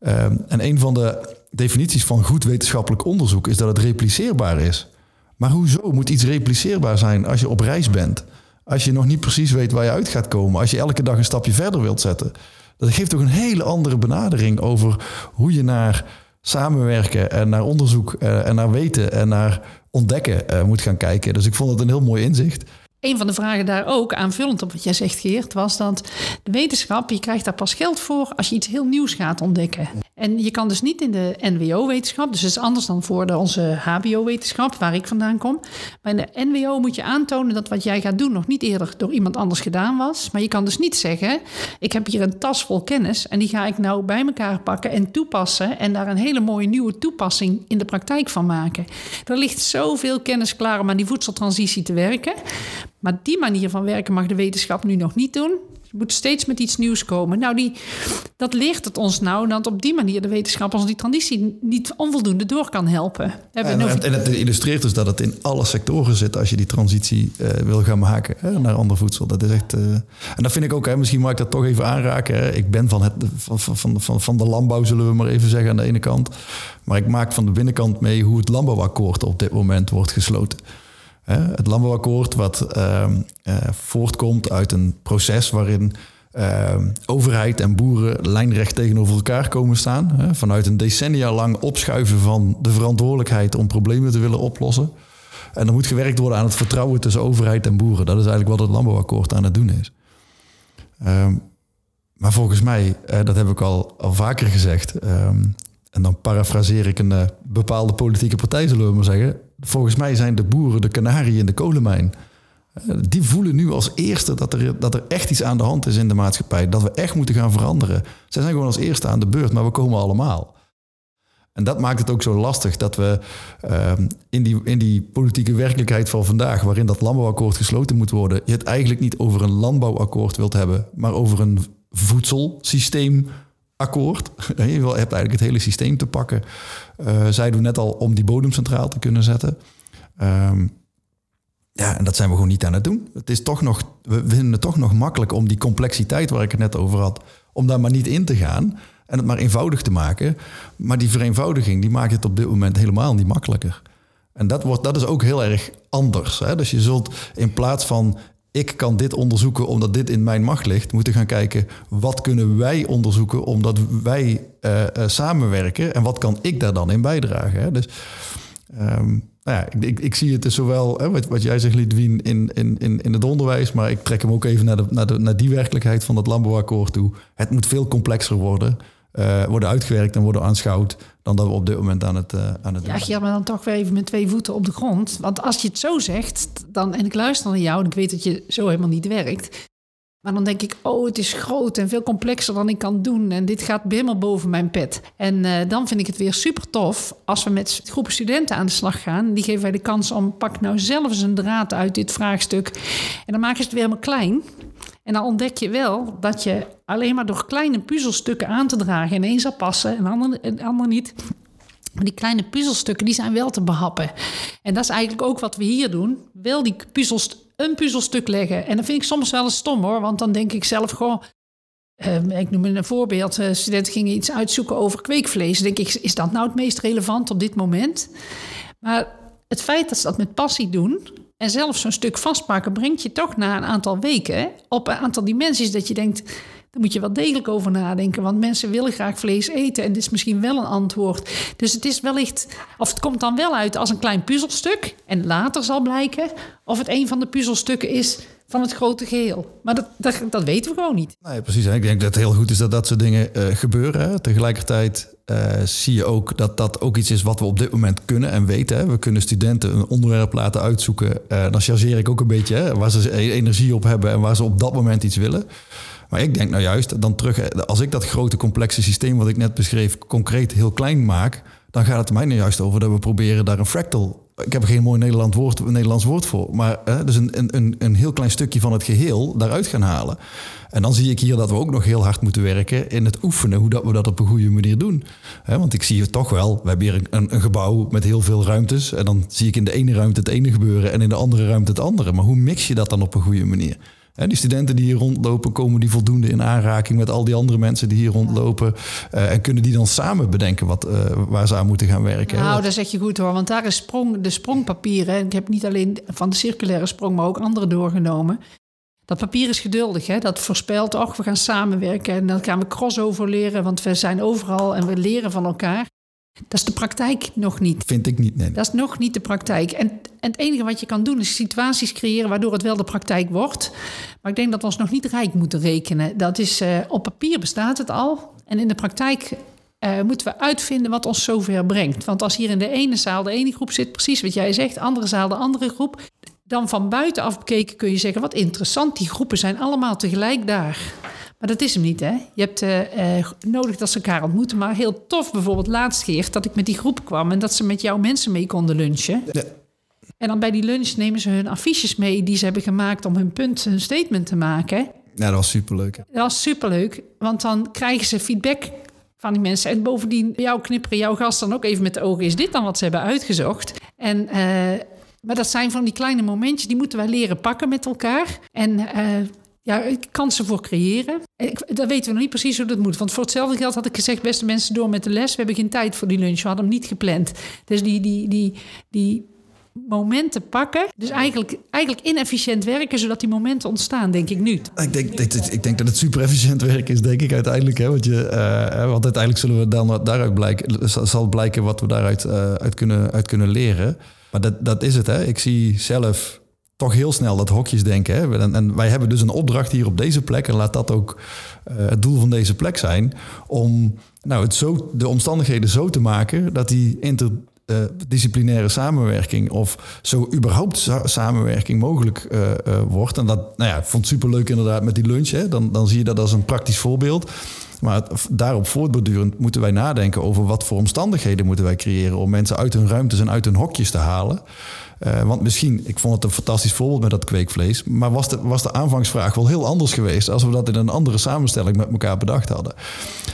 Um, en een van de definities van goed wetenschappelijk onderzoek is dat het repliceerbaar is. Maar hoezo moet iets repliceerbaar zijn als je op reis bent? Als je nog niet precies weet waar je uit gaat komen, als je elke dag een stapje verder wilt zetten. Dat geeft toch een hele andere benadering over hoe je naar samenwerken en naar onderzoek uh, en naar weten en naar ontdekken uh, moet gaan kijken. Dus ik vond het een heel mooi inzicht. Een van de vragen daar ook, aanvullend op wat jij zegt, Geert, was dat de wetenschap, je krijgt daar pas geld voor als je iets heel nieuws gaat ontdekken. En je kan dus niet in de NWO-wetenschap, dus dat is anders dan voor onze HBO-wetenschap, waar ik vandaan kom. Maar in de NWO moet je aantonen dat wat jij gaat doen nog niet eerder door iemand anders gedaan was. Maar je kan dus niet zeggen, ik heb hier een tas vol kennis en die ga ik nou bij elkaar pakken en toepassen en daar een hele mooie nieuwe toepassing in de praktijk van maken. Er ligt zoveel kennis klaar om aan die voedseltransitie te werken. Maar die manier van werken mag de wetenschap nu nog niet doen. Je moet steeds met iets nieuws komen. Nou, die, dat leert het ons nou dat op die manier de wetenschap ons die transitie niet onvoldoende door kan helpen. En, en, en, het illustreert dus dat het in alle sectoren zit als je die transitie uh, wil gaan maken hè, naar ander voedsel. Dat is echt. Uh, en dat vind ik ook, hè, misschien mag ik dat toch even aanraken. Hè. Ik ben van, het, van, van, van, van de landbouw, zullen we maar even zeggen, aan de ene kant. Maar ik maak van de binnenkant mee hoe het landbouwakkoord op dit moment wordt gesloten. Het landbouwakkoord wat ehm, eh, voortkomt uit een proces waarin ehm, overheid en boeren lijnrecht tegenover elkaar komen staan. Vanuit een decennia lang opschuiven van de verantwoordelijkheid om problemen te willen oplossen. En er moet gewerkt worden aan het vertrouwen tussen overheid en boeren. Dat is eigenlijk wat het landbouwakkoord aan het doen is. Ehm, maar volgens mij, uh, dat heb ik al, al vaker gezegd, en dan parafraseer ik een uh, bepaalde politieke partij, zullen we maar zeggen. Volgens mij zijn de boeren de kanarie in de kolenmijn. Uh, die voelen nu als eerste dat er, dat er echt iets aan de hand is in de maatschappij. Dat we echt moeten gaan veranderen. Zij zijn gewoon als eerste aan de beurt, maar we komen allemaal. En dat maakt het ook zo lastig dat we uh, in, die, in die politieke werkelijkheid van vandaag, waarin dat landbouwakkoord gesloten moet worden, je het eigenlijk niet over een landbouwakkoord wilt hebben, maar over een voedselsysteem akkoord. Je hebt eigenlijk het hele systeem te pakken. Uh, zij doen net al om die bodem centraal te kunnen zetten. Um, ja, en dat zijn we gewoon niet aan het doen. Het is toch nog, we vinden het toch nog makkelijk om die complexiteit waar ik het net over had, om daar maar niet in te gaan en het maar eenvoudig te maken. Maar die vereenvoudiging die maakt het op dit moment helemaal niet makkelijker. En dat, wordt, dat is ook heel erg anders. Hè? Dus je zult in plaats van ik kan dit onderzoeken omdat dit in mijn macht ligt. moeten gaan kijken wat kunnen wij onderzoeken omdat wij uh, uh, samenwerken en wat kan ik daar dan in bijdragen. Hè? Dus um, nou ja, ik, ik, zie het dus zowel, hè, wat, jij zegt Lidwien, in, in, in, in het onderwijs, maar ik trek hem ook even naar, de, naar, de, naar die werkelijkheid van het landbouwakkoord toe. Het moet veel complexer worden uh, worden uitgewerkt en worden aanschouwd dan dat we op dit moment aan het, uh, aan het doen Ja, maar dan toch weer even met twee voeten op de grond. Want als je het zo zegt, dan, en ik luister naar jou en ik weet dat je zo helemaal niet werkt. Maar dan denk ik, oh, het is groot en veel complexer dan ik kan doen. En dit gaat helemaal boven mijn pet. En uh, dan vind ik het weer super tof als we met groepen studenten aan de slag gaan. Die geven wij de kans om, pak nou zelf eens een draad uit dit vraagstuk. En dan maken ze het weer helemaal klein. En dan ontdek je wel dat je alleen maar door kleine puzzelstukken aan te dragen... ineens zal passen en ander, en ander niet... Maar die kleine puzzelstukken die zijn wel te behappen. En dat is eigenlijk ook wat we hier doen. Wel die puzzels, een puzzelstuk leggen. En dat vind ik soms wel eens stom hoor. Want dan denk ik zelf gewoon... Uh, ik noem een voorbeeld. Uh, studenten gingen iets uitzoeken over kweekvlees. Denk ik, is dat nou het meest relevant op dit moment? Maar het feit dat ze dat met passie doen... En zelfs zo'n stuk vastpakken brengt je toch na een aantal weken op een aantal dimensies dat je denkt, daar moet je wel degelijk over nadenken. Want mensen willen graag vlees eten en dit is misschien wel een antwoord. Dus het is wellicht, of het komt dan wel uit als een klein puzzelstuk. En later zal blijken of het een van de puzzelstukken is van het grote geheel. Maar dat, dat, dat weten we gewoon niet. Nee, precies. Ik denk dat het heel goed is dat dat soort dingen uh, gebeuren. Tegelijkertijd zie je ook dat dat ook iets is wat we op dit moment kunnen en weten. We kunnen studenten een onderwerp laten uitzoeken. Uh, dan chargeer ik ook een beetje hè, waar ze e-, energie op hebben en waar ze op dat moment iets willen. Maar ik denk nou juist, dan terug, als ik dat grote complexe systeem wat ik net beschreef, concreet heel klein maak, dan gaat het mij nou juist over dat we proberen daar een fractal ik heb er geen mooi Nederland woord, Nederlands woord voor. Maar hè, dus een, een, een heel klein stukje van het geheel daaruit gaan halen. En dan zie ik hier dat we ook nog heel hard moeten werken in het oefenen, hoe dat we dat op een goede manier doen. want ik zie het toch wel, we hebben hier een, een, gebouw met heel veel ruimtes. En dan zie ik in de ene ruimte het ene gebeuren en in de andere ruimte het andere. Maar hoe mix je dat dan op een goede manier? Die studenten die hier rondlopen, komen die voldoende in aanraking met al die andere mensen die hier rondlopen? Uh, en kunnen die dan samen bedenken wat, uh, waar ze aan moeten gaan werken? Nou, dat zeg je goed hoor, want daar is sprong, de sprongpapieren. En ik heb niet alleen van de circulaire sprong, maar ook andere doorgenomen. Dat papier is geduldig, hè? dat voorspelt, ach, we gaan samenwerken en dan gaan we crossover leren, want we zijn overal en we leren van elkaar. Dat is de praktijk nog niet. Vind ik niet, nee. Dat is nog niet de praktijk. En, en het enige wat je kan doen is situaties creëren waardoor het wel de praktijk wordt. Maar ik denk dat we ons nog niet rijk moeten rekenen. Dat is, uh, op papier bestaat het al. En in de praktijk uh, moeten we uitvinden wat ons zover brengt. Want als hier in de ene zaal de ene groep zit, precies wat jij zegt, andere zaal de andere groep. Dan van buitenaf bekeken kun je zeggen, wat interessant, die groepen zijn allemaal tegelijk daar. Maar dat is hem niet, hè? Je hebt uh, uh, nodig dat ze elkaar ontmoeten. Maar heel tof bijvoorbeeld laatst keer dat ik met die groep kwam... en dat ze met jouw mensen mee konden lunchen. Ja. En dan bij die lunch nemen ze hun affiches mee... die ze hebben gemaakt om hun punt, hun statement te maken. Ja, dat was superleuk. Dat was superleuk, want dan krijgen ze feedback van die mensen. En bovendien, jouw knipperen, jouw gast dan ook even met de ogen... is dit dan wat ze hebben uitgezocht? En... Uh, maar dat zijn van die kleine momentjes, die moeten wij leren pakken met elkaar. En uh, ja, kansen voor creëren. Ik, dat weten we nog niet precies hoe dat moet. Want voor hetzelfde geld had ik gezegd, beste mensen, door met de les. We hebben geen tijd voor die lunch. We hadden hem niet gepland. Dus die, die, die, die momenten pakken. Dus eigenlijk, eigenlijk inefficiënt werken, zodat die momenten ontstaan, denk ik nu. Ik denk, ik denk dat het super efficiënt werk is, denk ik uiteindelijk. Hè? Want, je, uh, want uiteindelijk zullen we dan daaruit blijken, zal blijken wat we daaruit uh, uit kunnen, uit kunnen leren. Maar dat, dat is het. Hè? Ik zie zelf toch heel snel dat hokjes denken. Hè? En, en, wij hebben dus een opdracht hier op deze plek. En laat dat ook uh, het doel van deze plek zijn. Om nou, het zo, de omstandigheden zo te maken dat die interdisciplinaire samenwerking of zo überhaupt samenwerking mogelijk uh, wordt. En dat, nou ja, vond superleuk inderdaad met die lunch. Hè? Dan, dan zie je dat als een praktisch voorbeeld. Maar daarop voortbordurend moeten wij nadenken over wat voor omstandigheden moeten wij creëren om mensen uit hun ruimtes en uit hun hokjes te halen. Uh, want misschien, ik vond het een fantastisch voorbeeld met dat kweekvlees. Maar was de, was de aanvangsvraag wel heel anders geweest als we dat in een andere samenstelling met elkaar bedacht hadden.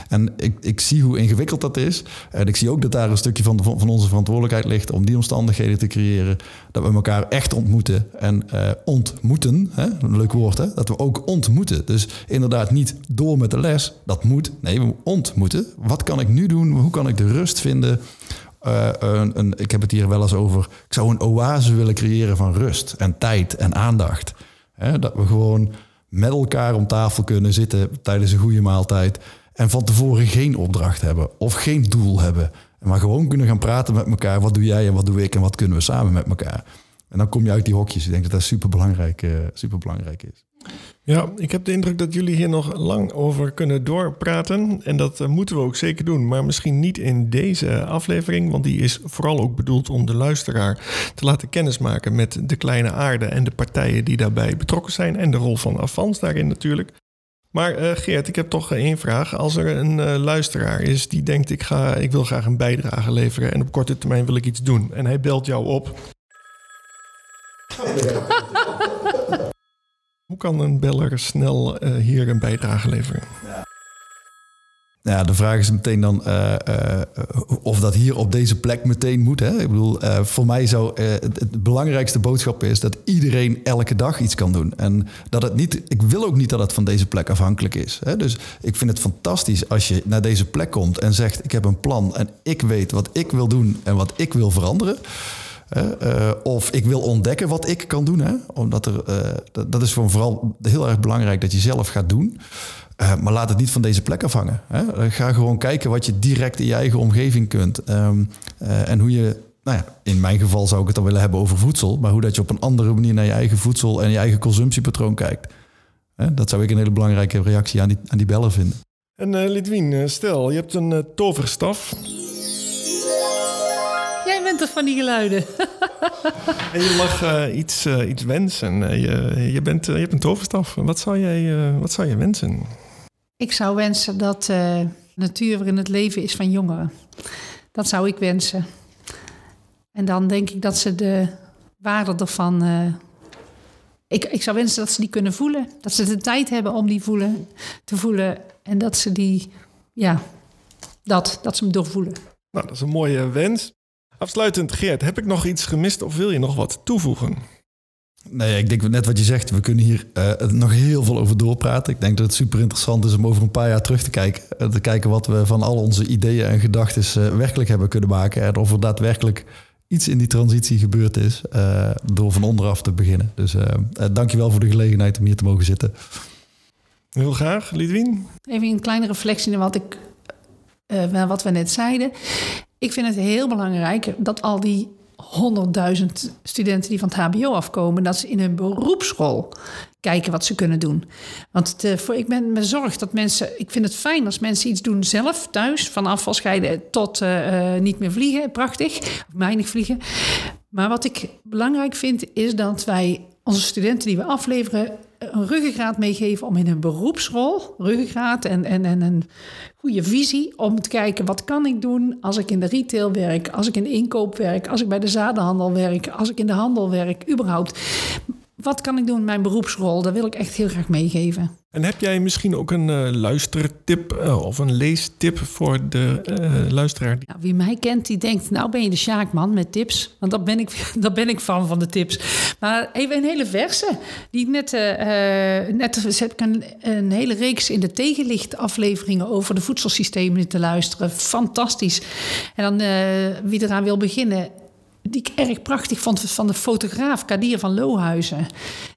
En ik, ik zie hoe ingewikkeld dat is. En ik zie ook dat daar een stukje van, van onze verantwoordelijkheid ligt om die omstandigheden te creëren. Dat we elkaar echt ontmoeten. En uh, ontmoeten, hè? een leuk woord, hè? dat we ook ontmoeten. Dus inderdaad niet door met de les, dat moet. Nee, we ontmoeten. Wat kan ik nu doen? Hoe kan ik de rust vinden? Uh, een, ik heb het hier wel eens over. Ik zou een oase willen creëren van rust en tijd en aandacht. dat we gewoon met elkaar om tafel kunnen zitten tijdens een goede maaltijd. En van tevoren geen opdracht hebben of geen doel hebben. Maar gewoon kunnen gaan praten met elkaar. Wat doe jij en wat doe ik en wat kunnen we samen met elkaar? En dan kom je uit die hokjes. Ik denk dat dat super belangrijk, uh, super belangrijk is. Ja, ik heb de indruk dat jullie hier nog lang over kunnen doorpraten. En dat uh, moeten we ook zeker doen. Maar misschien niet in deze aflevering. Want die is vooral ook bedoeld om de luisteraar te laten kennismaken met de kleine aarde en de partijen die daarbij betrokken zijn. En de rol van Avans daarin natuurlijk. Maar uh, Geert, ik heb toch één vraag. Als er een luisteraar is die denkt: ik, ga, ik wil graag een bijdrage leveren en op korte termijn wil ik iets doen. En hij belt jou op. Hoe kan een beller snel uh, hier een bijdrage leveren? Ja. De vraag is meteen dan uh, uh, of dat hier op deze plek meteen moet. Hè? Ik bedoel, voor mij zou het, het, belangrijkste boodschap is dat iedereen elke dag iets kan doen. En dat het niet, ik wil ook niet dat het van deze plek afhankelijk is. Hè? Dus ik vind het fantastisch als je naar deze plek komt en zegt: Ik heb een plan en ik weet wat ik wil doen en wat ik wil veranderen. Uh, of ik wil ontdekken wat ik kan doen. Hè? Omdat er, uh, dat, is vooral heel erg belangrijk dat je zelf gaat doen. Maar laat het niet van deze plek afhangen. Hè? ga gewoon kijken wat je direct in je eigen omgeving kunt. Um, en hoe je, nou ja, in mijn geval zou ik het dan willen hebben over voedsel. Maar hoe dat je op een andere manier naar je eigen voedsel en je eigen consumptiepatroon kijkt. Dat zou ik een hele belangrijke reactie aan die, aan die bellen vinden. En Lidwien, stel, je hebt een toverstaf bent van die geluiden. en je mag uh, iets, uh, iets wensen. Uh, je, je, bent, je hebt een toverstaf. Wat zou jij, wat zou je wensen? Ik zou wensen dat de natuur waarin het leven is van jongeren. Dat zou ik wensen. En dan denk ik dat ze de waarde ervan. ik, ik zou wensen dat ze die kunnen voelen. Dat ze de tijd hebben om die voelen, te voelen. En dat ze die, ja, dat, dat ze hem doorvoelen. Nou, dat is een mooie wens. Afsluitend, Geert, heb ik nog iets gemist of wil je nog wat toevoegen? Nee, ik denk net wat je zegt. We kunnen hier uh, nog heel veel over doorpraten. Ik denk dat het super interessant is om over een paar jaar terug te kijken. Uh, te kijken wat we van al onze ideeën en gedachten uh, werkelijk hebben kunnen maken. En of er daadwerkelijk iets in die transitie gebeurd is. door van onderaf te beginnen. Dus dankjewel voor de gelegenheid om hier te mogen zitten. Heel graag, Lidwien. Even een kleine reflectie naar wat, ik, wat we net zeiden. Ik vind het heel belangrijk dat al die 100.000 studenten die van het HBO afkomen, dat ze in hun beroepsschool kijken wat ze kunnen doen. Want eh, voor, ik ben me zorg dat mensen. Ik vind het fijn als mensen iets doen zelf thuis, van afvalscheiden tot uh, niet meer vliegen, prachtig, of weinig vliegen. Maar wat ik belangrijk vind, is dat wij onze studenten die we afleveren een ruggengraat meegeven om in hun beroepsrol, ruggengraat en, en, en een goede visie om te kijken wat kan ik doen als ik in de retail werk, als ik in de inkoop werk, als ik bij de zadenhandel werk, als ik in de handel werk, überhaupt. Wat kan ik doen in mijn beroepsrol? Dat wil ik echt heel graag meegeven. En heb jij misschien ook een uh, luistertip uh, of een leestip voor de uh, luisteraar? Nou, wie mij kent, die denkt, nou ben je de Sjaakman met tips. Want daar ben ik, daar ben ik van, van de tips. Maar even een hele verse. Die ik net, net heb ik een, een, hele reeks in de tegenlicht afleveringen over de voedselsystemen te luisteren. Fantastisch. En dan wie eraan wil beginnen die ik erg prachtig vond van de fotograaf Kadir van Lohuizen.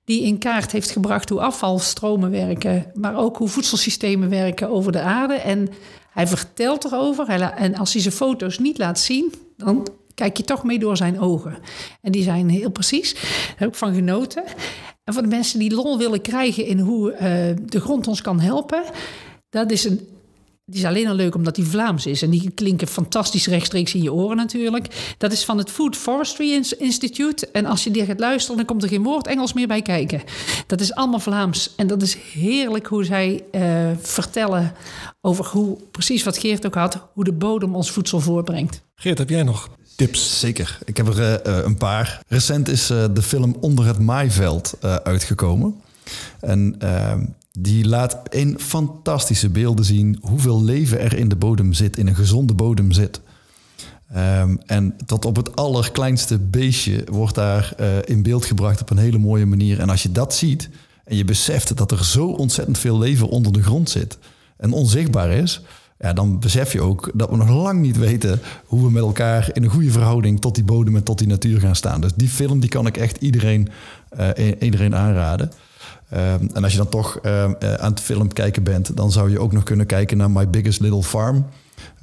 Die in kaart heeft gebracht hoe afvalstromen werken, maar ook hoe voedselsystemen werken over de aarde. En hij vertelt erover. en als hij zijn foto's niet laat zien, dan kijk je toch mee door zijn ogen. En die zijn heel precies. Daar heb ik van genoten. En voor de mensen die lol willen krijgen in hoe uh, de grond ons kan helpen, dat is een die is alleen al leuk omdat die Vlaams is. En die klinken fantastisch rechtstreeks in je oren natuurlijk. Dat is van het Food Forestry Institute. En als je die gaat luisteren, dan komt er geen woord Engels meer bij kijken. Dat is allemaal Vlaams. En dat is heerlijk hoe zij uh, vertellen over hoe, precies wat Geert ook had, hoe de bodem ons voedsel voorbrengt. Geert, heb jij nog tips? Zeker. Ik heb er uh, een paar. Recent is uh, de film Onder het Maaiveld uitgekomen. En ehm, die laat in fantastische beelden zien hoeveel leven er in de bodem zit, in een gezonde bodem zit. Um, en tot op het allerkleinste beestje wordt daar uh, in beeld gebracht op een hele mooie manier. En als je dat ziet en je beseft dat er zo ontzettend veel leven onder de grond zit en onzichtbaar is, ja, dan besef je ook dat we nog lang niet weten hoe we met elkaar in een goede verhouding tot die bodem en tot die natuur gaan staan. Dus die film die kan ik echt iedereen, uh, iedereen aanraden. Ehm, en als je dan toch ehm, eh, aan het film kijken bent, dan zou je ook nog kunnen kijken naar My Biggest Little Farm.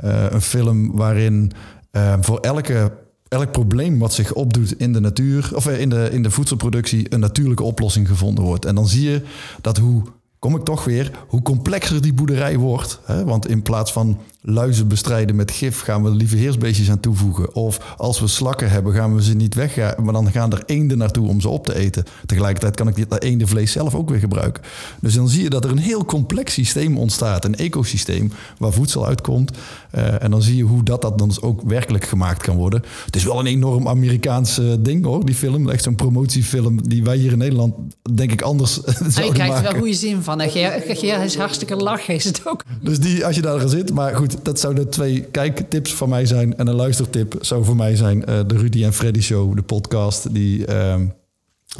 Uh, een film waarin ehm, voor elke, elk probleem wat zich opdoet in de natuur, of eh, in de, in de voedselproductie, een natuurlijke oplossing gevonden wordt. En dan zie je dat hoe kom ik toch weer, hoe complexer die boerderij wordt. Hè? Want in plaats van luizen bestrijden met gif, gaan we lieve heersbeestjes aan toevoegen. Of als we slakken hebben, gaan we ze niet weg, maar dan gaan er eenden naartoe om ze op te eten. Tegelijkertijd kan ik dat eendenvlees zelf ook weer gebruiken. Dus dan zie je dat er een heel complex systeem ontstaat, een ecosysteem waar voedsel uitkomt. Uh, en dan zie je hoe dat, dat dan dus ook werkelijk gemaakt kan worden. Het is wel een enorm Amerikaans ding hoor, die film. Echt zo'n promotiefilm die wij hier in Nederland, denk ik, anders zouden maken. Je krijgt er wel goede zin van. Geer is hartstikke lachen, is het ook. Dus die, als je daar zit, maar goed, dat zouden twee kijktips van mij zijn. En een luistertip zou voor mij zijn uh, de Rudy en Freddy Show, de podcast die uh,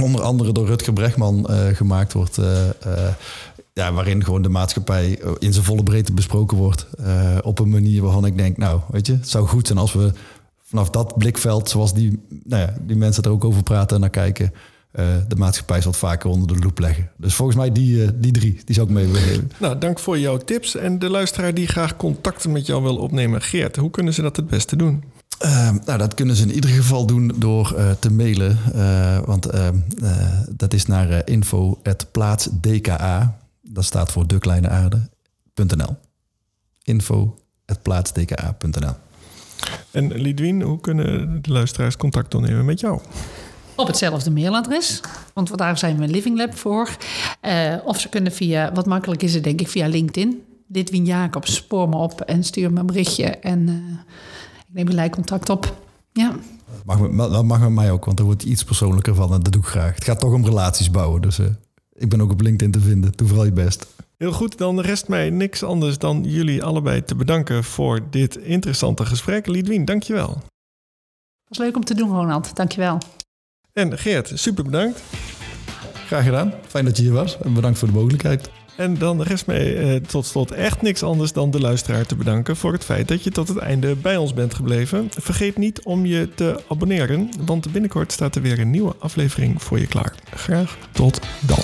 onder andere door Rutger Brechtman uh, gemaakt wordt. ja, waarin gewoon de maatschappij in zijn volle breedte besproken wordt. op een manier waarvan ik denk, nou, weet je, het zou goed zijn als we vanaf dat blikveld, zoals die, nou ja, die mensen er ook over praten en naar kijken de maatschappij wat vaker onder de loep leggen. Dus volgens mij die, uh, die drie, die zou ik mee willen nemen. Nou, dank voor jouw tips. En de luisteraar die graag contact met jou wil opnemen. Geert, hoe kunnen ze dat het beste doen? Uh, nou, dat kunnen ze in ieder geval doen door te mailen. want dat is naar info.plaatsdka. Dat staat voor de kleine aarde.nl. Info.plaatsdka.nl. En Lidwien, hoe kunnen de luisteraars contact opnemen met jou? Op hetzelfde mailadres. Want daar zijn we Living Lab voor. Uh, of ze kunnen via, wat makkelijk is het denk ik, via LinkedIn. Wien Jacobs, spoor me op en stuur me een berichtje. En uh, ik neem gelijk contact op. Ja. Mag me, dat mag met mij ook, want er wordt iets persoonlijker van en dat doe ik graag. Het gaat toch om relaties bouwen, dus uh, ik ben ook op LinkedIn te vinden. Doe vooral je best. Heel goed, dan rest mij niks anders dan jullie allebei te bedanken voor dit interessante gesprek. Lidwien, dankjewel. Was leuk om te doen, Ronald. Dankjewel. En Geert, super bedankt. Graag gedaan. Fijn dat je hier was en bedankt voor de mogelijkheid. En dan rest mij eh, tot slot echt niks anders dan de luisteraar te bedanken voor het feit dat je tot het einde bij ons bent gebleven. Vergeet niet om je te abonneren, want binnenkort staat er weer een nieuwe aflevering voor je klaar. Graag tot dan.